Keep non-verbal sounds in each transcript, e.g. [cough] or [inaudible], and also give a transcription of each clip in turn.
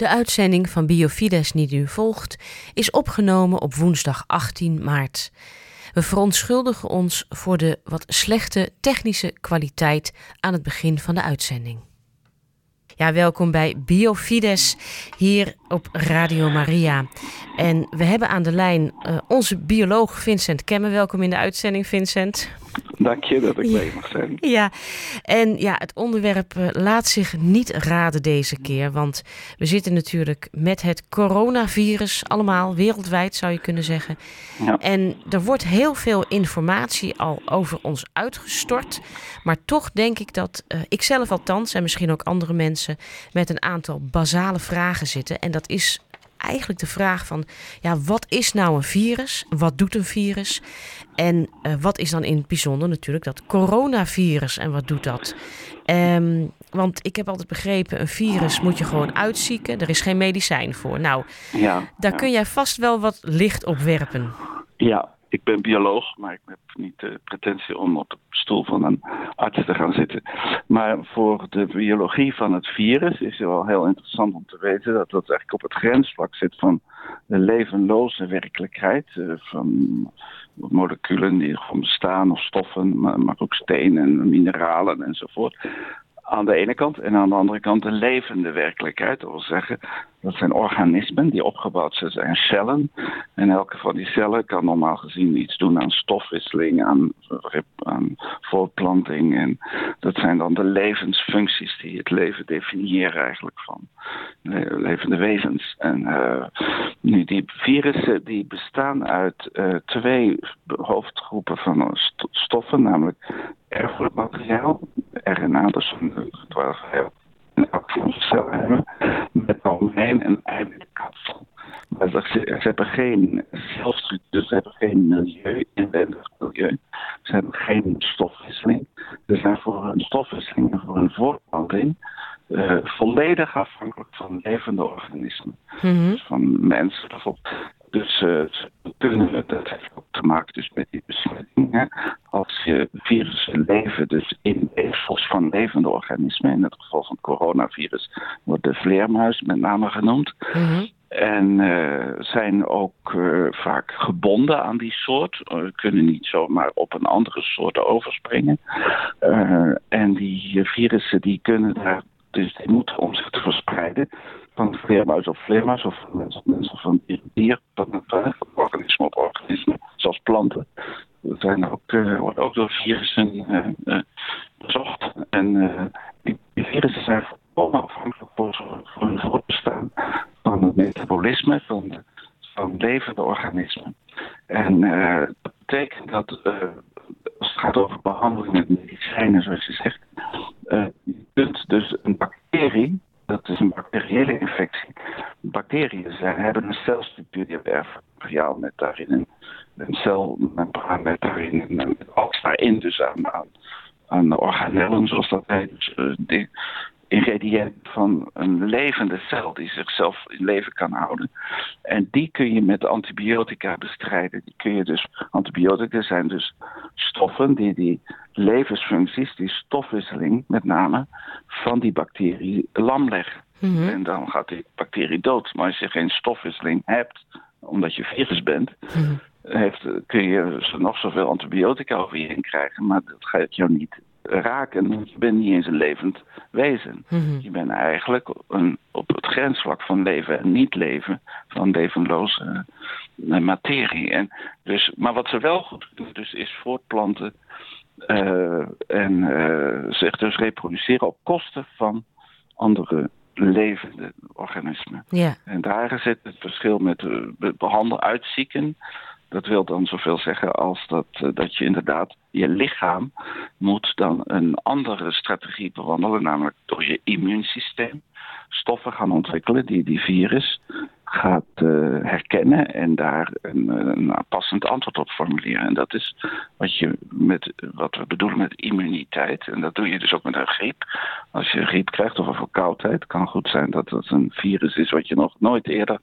De uitzending van Biofides die u volgt is opgenomen op woensdag 18 maart. We verontschuldigen ons voor de wat slechte technische kwaliteit aan het begin van de uitzending. Ja, welkom bij Biofides hier op Radio Maria. En we hebben aan de lijn uh, onze bioloog Vincent Kemmen. Welkom in de uitzending, Vincent. Dank je dat ik mee mag zijn. Ja, en ja, het onderwerp uh, laat zich niet raden deze keer. Want we zitten natuurlijk met het coronavirus, allemaal wereldwijd zou je kunnen zeggen. Ja. En er wordt heel veel informatie al over ons uitgestort. Maar toch denk ik dat uh, ik zelf althans, en misschien ook andere mensen, met een aantal basale vragen zitten. En dat is eigenlijk de vraag van, ja, wat is nou een virus? Wat doet een virus? En uh, wat is dan in het bijzonder natuurlijk dat coronavirus en wat doet dat? Um, want ik heb altijd begrepen, een virus moet je gewoon uitzieken. Er is geen medicijn voor. Nou, ja, daar ja. kun jij vast wel wat licht op werpen. Ja, ik ben bioloog, maar ik heb niet de pretentie om op de stoel van een arts te gaan zitten. Maar voor de biologie van het virus is het wel heel interessant om te weten dat dat eigenlijk op het grensvlak zit van de levenloze werkelijkheid. Eh, van moleculen die gewoon bestaan, of stoffen, maar ook stenen, mineralen enzovoort aan de ene kant. En aan de andere kant de levende werkelijkheid. Dat wil zeggen, dat zijn organismen die opgebouwd zijn, zijn cellen. En elke van die cellen kan normaal gezien iets doen aan stofwisseling, aan, voortplanting. En dat zijn dan de levensfuncties die het leven definiëren eigenlijk van levende wezens. En uh, nu die virussen die bestaan uit uh, twee hoofdgroepen van stoffen, namelijk erfelijk materiaal, RNA, dat is een 12 elke cel hebben, met daaromheen een eiwitkapsel. Maar ze, hebben geen celstructuur, ze hebben geen milieu, inwendig milieu. Ze hebben geen stofwisseling. Ze zijn voor hun stofwisseling en voor hun voortplanting uh, volledig afhankelijk van levende organismen. Mm -hmm. Dus van mensen bijvoorbeeld. Dus uh, kunnen, dat heeft ook te maken dus met die besmetting. Hè. Als je virussen leven dus in weefsels van levende organismen, in het geval van het coronavirus wordt de vleermuis met name genoemd. Mm -hmm. En uh, zijn ook uh, vaak gebonden aan die soort. Uh, kunnen niet zomaar op een andere soort overspringen. en die virussen die kunnen daar dus die moeten om zich te verspreiden van vleermuis op vleermuis of van mens op mens of van dier van, van organisme op organisme, zoals planten. Dat zijn ook, worden ook door virussen bezocht. En metabolisme van, van levende organismen. En dat betekent dat als het gaat over behandeling met medicijnen, zoals je zegt, je kunt dus een bacterie dat is een bacteriële infectie. Bacteriën zijn, hebben een celstructuur, die hebben erfmateriaal met daarin een, een celmembraan met daarin en met alles daarin, dus aan, aan, organellen, zoals dat heet. Dus, die ingrediënt van een levende cel die zichzelf in leven kan houden. En die kun je met antibiotica bestrijden. Die kun je dus, antibiotica zijn dus stoffen die die levensfuncties, die stofwisseling met name, van die bacterie lam leggen. Mm -hmm. En dan gaat die bacterie dood. Maar als je geen stofwisseling hebt, omdat je virus bent, mm -hmm. heeft, kun je nog zoveel antibiotica over je heen krijgen, maar dat gaat jou niet raken. Want je bent niet eens een levend wezen. Mm -hmm. Je bent eigenlijk een, op het grensvlak van leven en niet leven, van levenloze uh, materie. En dus, maar wat ze wel goed doen, dus is voortplanten uh, en uh, zich dus reproduceren op kosten van andere levende organismen. Yeah. En daar zit het verschil met behandelen, uitzieken. Dat wil dan zoveel zeggen als dat, uh, dat je inderdaad je lichaam moet dan een andere strategie bewandelen, namelijk door je immuunsysteem stoffen gaan ontwikkelen die die virus gaat uh, herkennen en daar een, een passend antwoord op formuleren. En dat is wat, je met, wat we bedoelen met immuniteit. En dat doe je dus ook met een griep. Als je een griep krijgt of een verkoudheid, kan goed zijn dat het een virus is wat je nog nooit eerder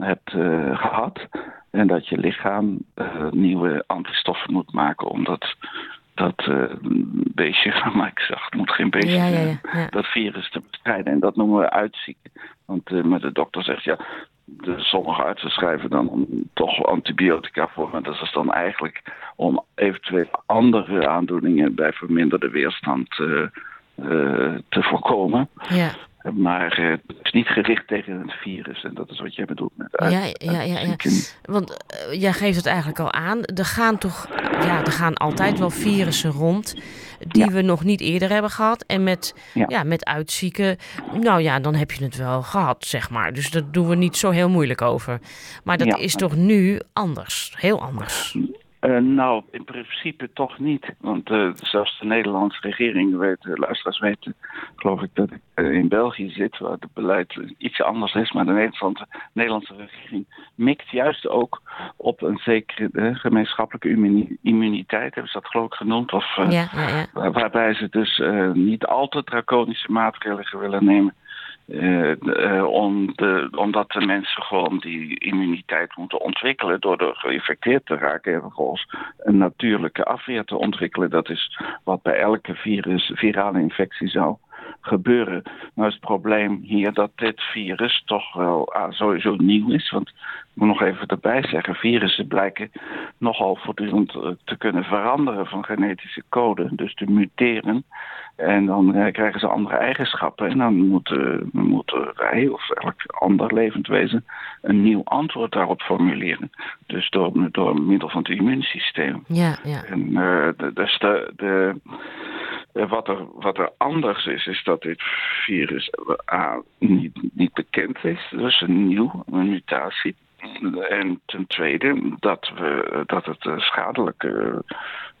hebt uh, gehad. En dat je lichaam uh, nieuwe antistoffen moet maken om dat, uh, beestje, [laughs] maar ik zag, het moet geen beestje ja, ja, ja, dat virus te bestrijden. En dat noemen we uitzieken. Want uh, de dokter zegt ja, de, sommige artsen schrijven dan toch antibiotica voor. Maar dat is dan eigenlijk om eventueel andere aandoeningen bij verminderde weerstand uh, te voorkomen. Maar uh, het is niet gericht tegen het virus. En dat is wat jij bedoelt met ja, ja, ja, ja. Want uh, jij geeft het eigenlijk al aan. Er gaan toch, ja, er gaan altijd wel virussen rond die we nog niet eerder hebben gehad. En met, ja. met uitzieken, nou ja, dan heb je het wel gehad, zeg maar. Dus daar doen we niet zo heel moeilijk over. Maar dat is toch nu anders, heel anders. Uh, nou, in principe toch niet. Want uh, zelfs de Nederlandse regering, weet, de luisteraars weten, geloof ik, dat ik uh, in België zit, waar het beleid iets anders is. Maar de Nederlandse, Nederlandse regering mikt juist ook op een zekere gemeenschappelijke immuniteit, hebben ze dat geloof ik genoemd. Of, ja, ja, ja. waarbij ze dus niet al te draconische maatregelen willen nemen. Om de, omdat de mensen gewoon die immuniteit moeten ontwikkelen door er geïnfecteerd te raken en een natuurlijke afweer te ontwikkelen. Dat is wat bij elke virus, virale infectie zou gebeuren. Nou is het probleem hier dat dit virus toch wel ah, sowieso nieuw is. Want ik moet nog even erbij zeggen, virussen blijken nogal voortdurend eh, te kunnen veranderen van genetische code. Dus te muteren. En dan uh, krijgen ze andere eigenschappen. En dan moeten, moeten wij of elk ander levend wezen een nieuw antwoord daarop formuleren. Dus door, door middel van het immuunsysteem. Ja, ja. En uh, dus de, de, wat, er, wat er anders is, is dat dit virus A, niet, niet bekend is. Dus een nieuw, een mutatie. En ten tweede dat, we, dat het schadelijke,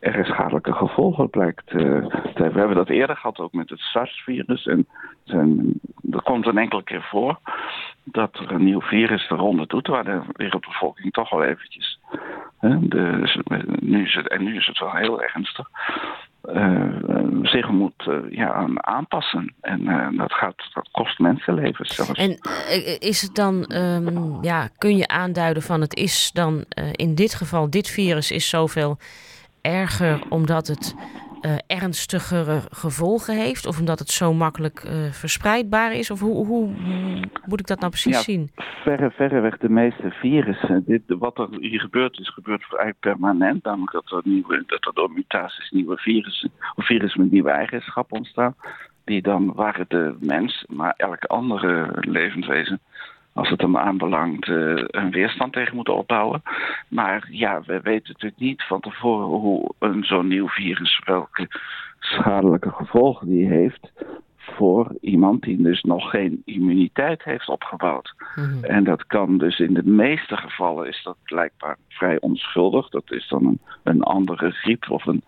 erg schadelijke gevolgen blijkt te hebben. We hebben dat eerder gehad ook met het SARS-virus. En er komt een enkele keer voor dat er een nieuw virus de ronde doet, waar de wereldbevolking toch al eventjes. Hè, nu is het, en nu is het wel heel ernstig. Uh, zich moet uh, ja, aanpassen. En uh, dat, gaat, dat kost mensenlevens zelfs. En is het dan, um, ja, kun je aanduiden van het is dan in dit geval, dit virus is zoveel erger omdat het uh, ernstigere gevolgen heeft? Of omdat het zo makkelijk uh, verspreidbaar is? Of hoe, hoe, moet ik dat nou precies ja, zien? Verre, verreweg de meeste virussen. Dit, wat er hier gebeurt, is gebeurt eigenlijk permanent. Namelijk dat er, nieuwe, dat er door mutaties nieuwe virussen, of virussen met nieuwe eigenschappen ontstaan. Die dan waar de mens, maar elk andere levenswezen als het hem aanbelangt, uh, een weerstand tegen moeten opbouwen. Maar ja, we weten natuurlijk niet van tevoren hoe een zo'n nieuw virus, welke schadelijke gevolgen die heeft voor iemand die dus nog geen immuniteit heeft opgebouwd. Mhm. En dat kan dus in de meeste gevallen is dat blijkbaar vrij onschuldig. Dat is dan een, een andere griep of een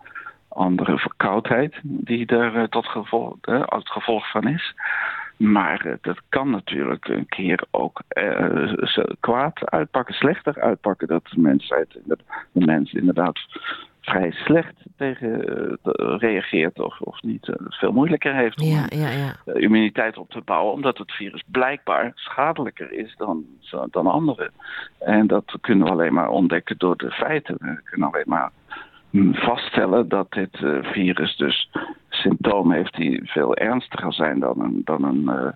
andere verkoudheid die er uh, tot gevolg, uh, het gevolg van is. Maar uh, dat kan natuurlijk een keer ook uh, kwaad uitpakken, slechter uitpakken. Dat de mensheid, de mens inderdaad vrij slecht tegen uh, reageert of, of niet veel moeilijker heeft om ja, ja, ja. immuniteit op te bouwen, omdat het virus blijkbaar schadelijker is dan, dan anderen. En dat kunnen we alleen maar ontdekken door de feiten. We kunnen alleen maar vaststellen dat dit uh, virus dus symptomen heeft die veel ernstiger zijn dan een, dan een,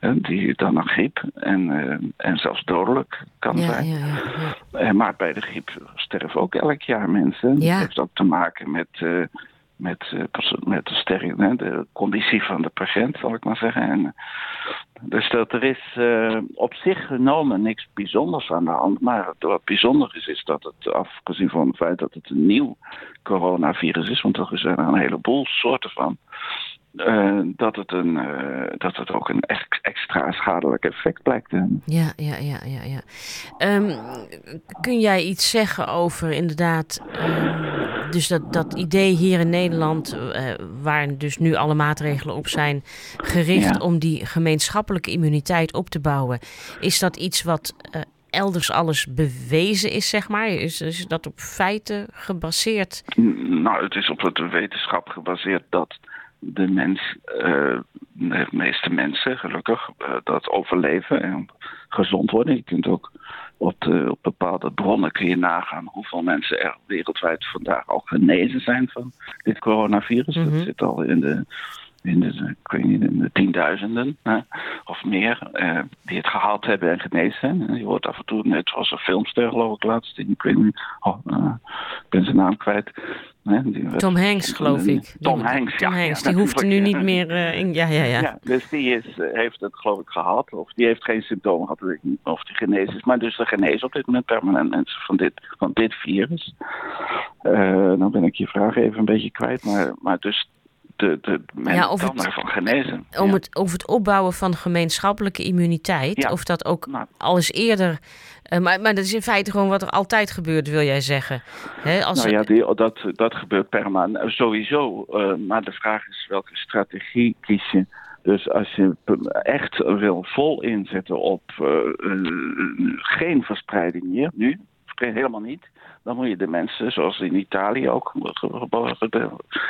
uh, die, dan een griep. En, uh, en zelfs dodelijk kan ja, zijn. Ja, ja, maar bij de griep sterven ook elk jaar mensen. Dat heeft ook te maken met met, met de, sterren, de conditie van de patiënt, zal ik maar zeggen. En, dus dat er is uh, op zich genomen niks bijzonders aan de hand. Maar wat bijzonder is, is dat het, afgezien van het feit dat het een nieuw coronavirus is, want er zijn er een heleboel soorten van. Uh, dat, het een, uh, dat het ook een extra schadelijk effect blijkt te hebben. Ja, ja, ja, ja. ja. Um, kun jij iets zeggen over inderdaad, um, dus dat, dat idee hier in Nederland, uh, waar dus nu alle maatregelen op zijn gericht ja. om die gemeenschappelijke immuniteit op te bouwen, is dat iets wat elders alles bewezen is, zeg maar? Is, is dat op feiten gebaseerd? Nou, het is op de wetenschap gebaseerd dat de mens, uh, de meeste mensen gelukkig, dat overleven en gezond worden. Je kunt ook op, de, op bepaalde bronnen kun je nagaan hoeveel mensen er wereldwijd vandaag al genezen zijn van dit coronavirus. Mm -hmm. Dat zit al in de in de, ik weet niet, in de tienduizenden of meer, die het gehaald hebben en genezen zijn. Je hoort af en toe, net was een filmster geloof ik laatst, ik weet niet, oh, ik ben zijn naam kwijt. Tom Hanks, geloof ik. Tom Hanks, Tom Hanks, die hoeft er nu niet meer in. Ja, ja, ja. ja dus die is, heeft het, geloof ik, gehad. Of die heeft geen symptomen gehad, weet ik niet. Of die genezen is. Maar dus de genezen op dit moment permanent mensen van dit, van dit virus. Uh, dan ben ik je vraag even een beetje kwijt. Maar, maar dus de, de, men ja, kan het, ervan genezen. Om het, over het opbouwen van gemeenschappelijke immuniteit. Of dat ook nou. al eens eerder uh, maar, maar dat is in feite gewoon wat er altijd gebeurt, wil jij zeggen. als nou ja, die, dat, dat gebeurt permanent eh, sowieso. Uh, maar de vraag is welke strategie kies je. Dus als je echt wil vol inzetten op geen verspreiding hier, nu, helemaal niet, dan moet je de mensen, zoals in Italië ook,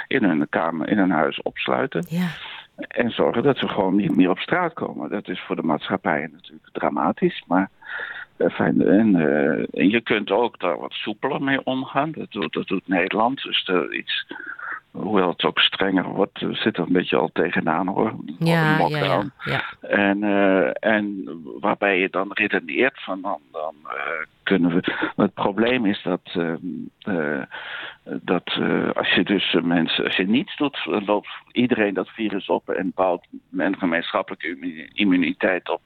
in hun kamer, in hun huis opsluiten. Ja. En zorgen dat ze gewoon niet meer op straat komen. Dat is voor de maatschappij natuurlijk dramatisch, maar Fijn, en, uh, en, je kunt ook daar wat soepeler mee omgaan. Dat doet, dat doet Nederland. Dus er iets, hoewel het ook strenger wordt, zit er een beetje al tegenaan hoor. Ja, ja, ja, En, uh, en waarbij je dan redeneert van dan, dan uh, kunnen we. Het probleem is dat, uh, dat als je dus mensen, als je niets doet, loopt iedereen dat virus op en bouwt een gemeenschappelijke immuniteit op.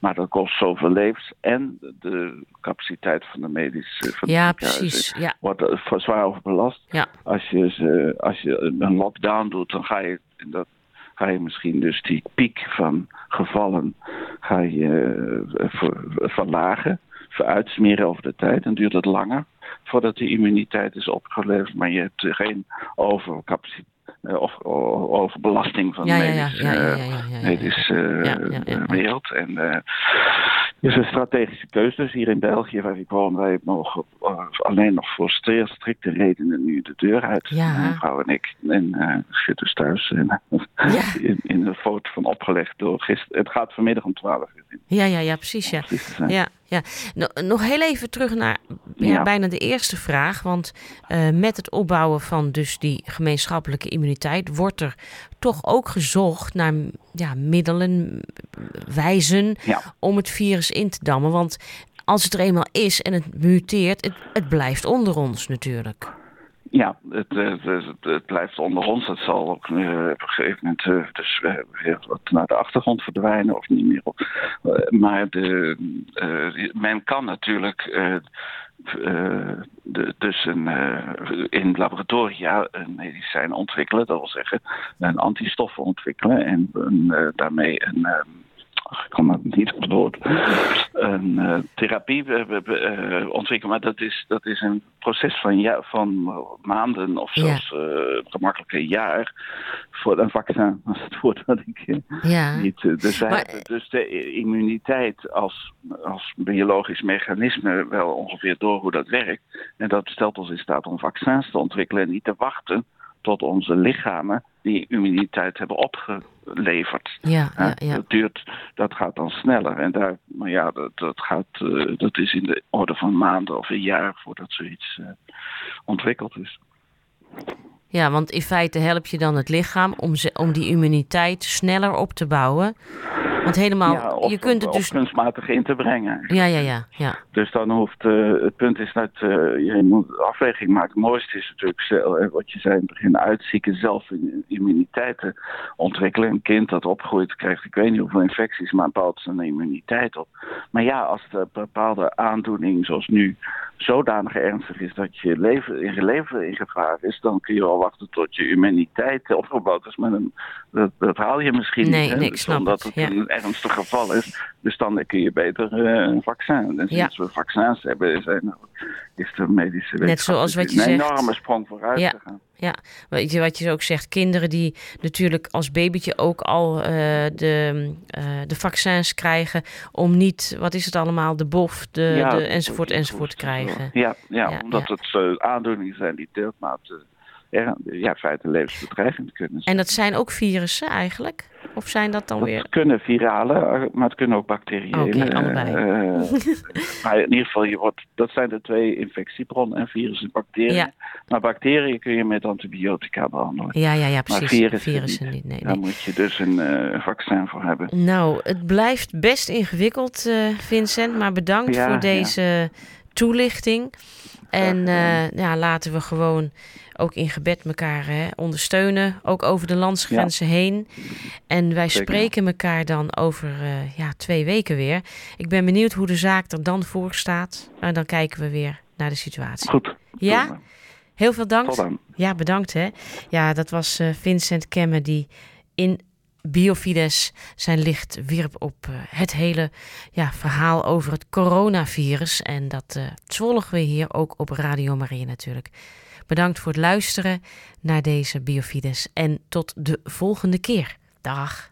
Maar dat kost zoveel levens en de capaciteit van de medische van ja, precies. Ja. wordt zwaar overbelast. Ja. Als, je, als je een lockdown doet, dan ga je dat ga je misschien dus die piek van gevallen ga je, verlagen uitsmeren over de tijd. Dan duurt het langer voordat de immuniteit is opgeleverd. Maar je hebt geen overcapaciteit. Of overbelasting van de medische wereld. En uh, is een strategische keuze. Dus hier in België, waar ik woon, wij mogen uh, alleen nog voor strikte redenen nu de deur uit. Mijn vrouw en ik. En uh, zit dus thuis en, [laughs] in, in een foto van opgelegd door gisteren. Het gaat vanmiddag om 12 uur. Ja, ja, ja, precies. Ja. ja, ja. Nog heel even terug naar ja, bijna de eerste vraag. Want uh, met het opbouwen van dus die gemeenschappelijke immuniteit wordt er toch ook gezocht naar ja, middelen, wijzen om het virus in te dammen. Want als het er eenmaal is en het muteert, het, het blijft onder ons natuurlijk. Ja, het, blijft onder ons. Het zal ook uh, op een gegeven moment uh, dus weer wat naar de achtergrond verdwijnen of niet meer. Op. Maar de, men kan natuurlijk de, dus een, in laboratoria een medicijn ontwikkelen. Dat wil zeggen een antistoffen ontwikkelen en daarmee een ik kan het niet op woord, een uh, therapie uh, ontwikkelen. Maar dat is, dat is een proces van, ja, van maanden of zelfs ja. gemakkelijk een jaar voor een vaccin. [laughs] Dat is het woord dat ik ja. niet... Dus, maar, dus de immuniteit als, als biologisch mechanisme wel ongeveer door hoe dat werkt. En dat stelt ons in staat om vaccins te ontwikkelen en niet te wachten tot onze lichamen die immuniteit hebben opgeleverd. Ja, ja, ja. Dat, duurt, dat gaat dan sneller. En daar, maar ja, dat, dat, gaat, uh, dat is in de orde van maanden of een jaar voordat zoiets uh, ontwikkeld is. Ja, want in feite help je dan het lichaam om, ze, om die immuniteit sneller op te bouwen. Want helemaal, ja, of, je kunt het dus... kunstmatig in te brengen. Ja, ja, ja. ja. Dus dan hoeft, uh, het punt is dat uh, je moet afweging maken. Het mooiste is natuurlijk, wat je zei in het begin, uitzieken, zelf immuniteit ontwikkelen. Een kind dat opgroeit krijgt, ik weet niet hoeveel infecties, maar bouwt zijn immuniteit op. Maar ja, als de bepaalde aandoening, zoals nu, zodanig ernstig is dat je leven, in je leven in gevaar is, dan kun je wel wachten tot je immuniteit opgebouwd is. Maar dan, dat, dat haal je misschien nee, niet. Nee, ik snap omdat het, een ernstig geval is. Dus dan kun je beter uh, een vaccin. En sinds we vaccins hebben, zijn, is de medische Net zoals wat je een zegt. enorme sprong vooruit ja. gegaan. Ja, weet je wat je ook zegt, kinderen die natuurlijk als babytje ook al uh, de, uh, de vaccins krijgen om niet, wat is het allemaal, de bof, de, ja, de enzovoort enzovoort te krijgen. Ja, ja, ja omdat het uh, aandoeningen zijn die deeltmaat er, ja, feiten levensbedreigend kunnen zijn. En dat zijn ook virussen eigenlijk? Of zijn dat dan dat weer... kunnen virale, maar het kunnen ook bacteriële. Oké, okay, allebei. maar in ieder geval, je wordt, dat zijn de twee infectiebronnen, en virussen en bacteriën. Ja. Maar bacteriën kun je met antibiotica behandelen. Ja, ja, ja precies. Maar virussen, virussen niet. Nee, Daar moet je dus een uh, vaccin voor hebben. Nou, het blijft best ingewikkeld, uh, Vincent. Maar bedankt ja, voor deze ja. toelichting. En ja, laten we gewoon ook in gebed elkaar hè, ondersteunen. Ook over de landsgrenzen ja. heen. En wij Zeker. spreken elkaar dan over uh, ja, twee weken weer. Ik ben benieuwd hoe de zaak er dan voor staat. En dan kijken we weer naar de situatie. Goed. Ja? Heel veel dank. Ja, bedankt hè. Ja, dat was uh, Vincent Kemme die in Biofides zijn licht wierp op uh, het hele ja, verhaal over het coronavirus. En dat uh, volgen we hier ook op Radio Maria natuurlijk. Bedankt voor het luisteren naar deze Biofides en tot de volgende keer. Dag.